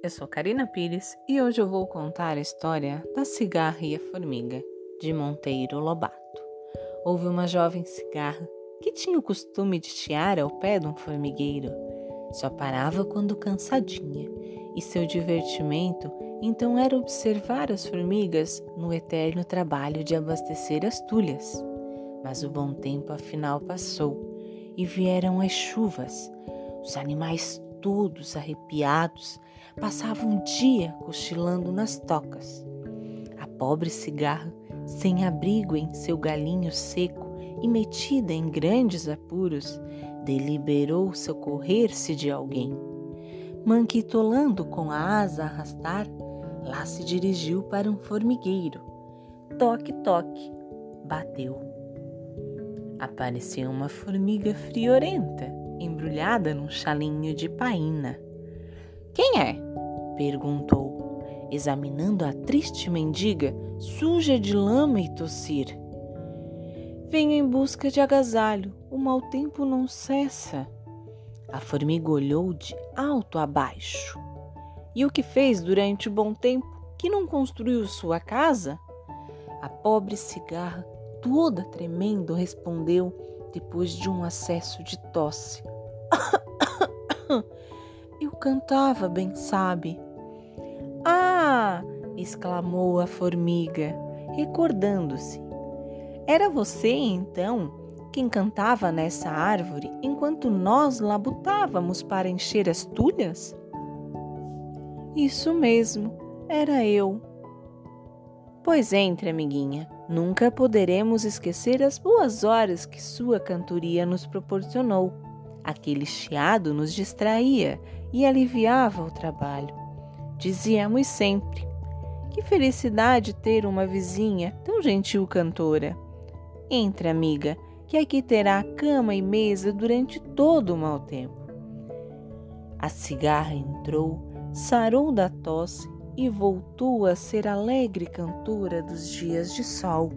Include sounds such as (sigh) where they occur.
eu sou Karina Pires e hoje eu vou contar a história da cigarra e a formiga, de Monteiro Lobato. Houve uma jovem cigarra que tinha o costume de chiar ao pé de um formigueiro. Só parava quando cansadinha, e seu divertimento então era observar as formigas no eterno trabalho de abastecer as tulhas. Mas o bom tempo afinal passou e vieram as chuvas. Os animais todos arrepiados passavam um dia cochilando nas tocas. A pobre cigarra, sem abrigo em seu galinho seco e metida em grandes apuros, deliberou socorrer-se de alguém. Manquitolando com a asa a arrastar, lá se dirigiu para um formigueiro. Toque, toque, bateu. Apareceu uma formiga friorenta, embrulhada num chalinho de paina. Quem é? perguntou, examinando a triste mendiga, suja de lama e tossir. Venho em busca de agasalho, o mau tempo não cessa. A formiga olhou de alto a baixo. E o que fez durante o bom tempo que não construiu sua casa? A pobre cigarra, toda tremendo, respondeu depois de um acesso de tosse. (coughs) Eu cantava, bem sabe. Ah! exclamou a formiga, recordando-se. Era você, então, quem cantava nessa árvore enquanto nós labutávamos para encher as tulhas? Isso mesmo, era eu. Pois entre, amiguinha, nunca poderemos esquecer as boas horas que sua cantoria nos proporcionou. Aquele chiado nos distraía e aliviava o trabalho. Dizíamos sempre: Que felicidade ter uma vizinha tão gentil cantora. Entre, amiga, que aqui terá cama e mesa durante todo o mau tempo. A cigarra entrou, sarou da tosse e voltou a ser alegre cantora dos dias de sol.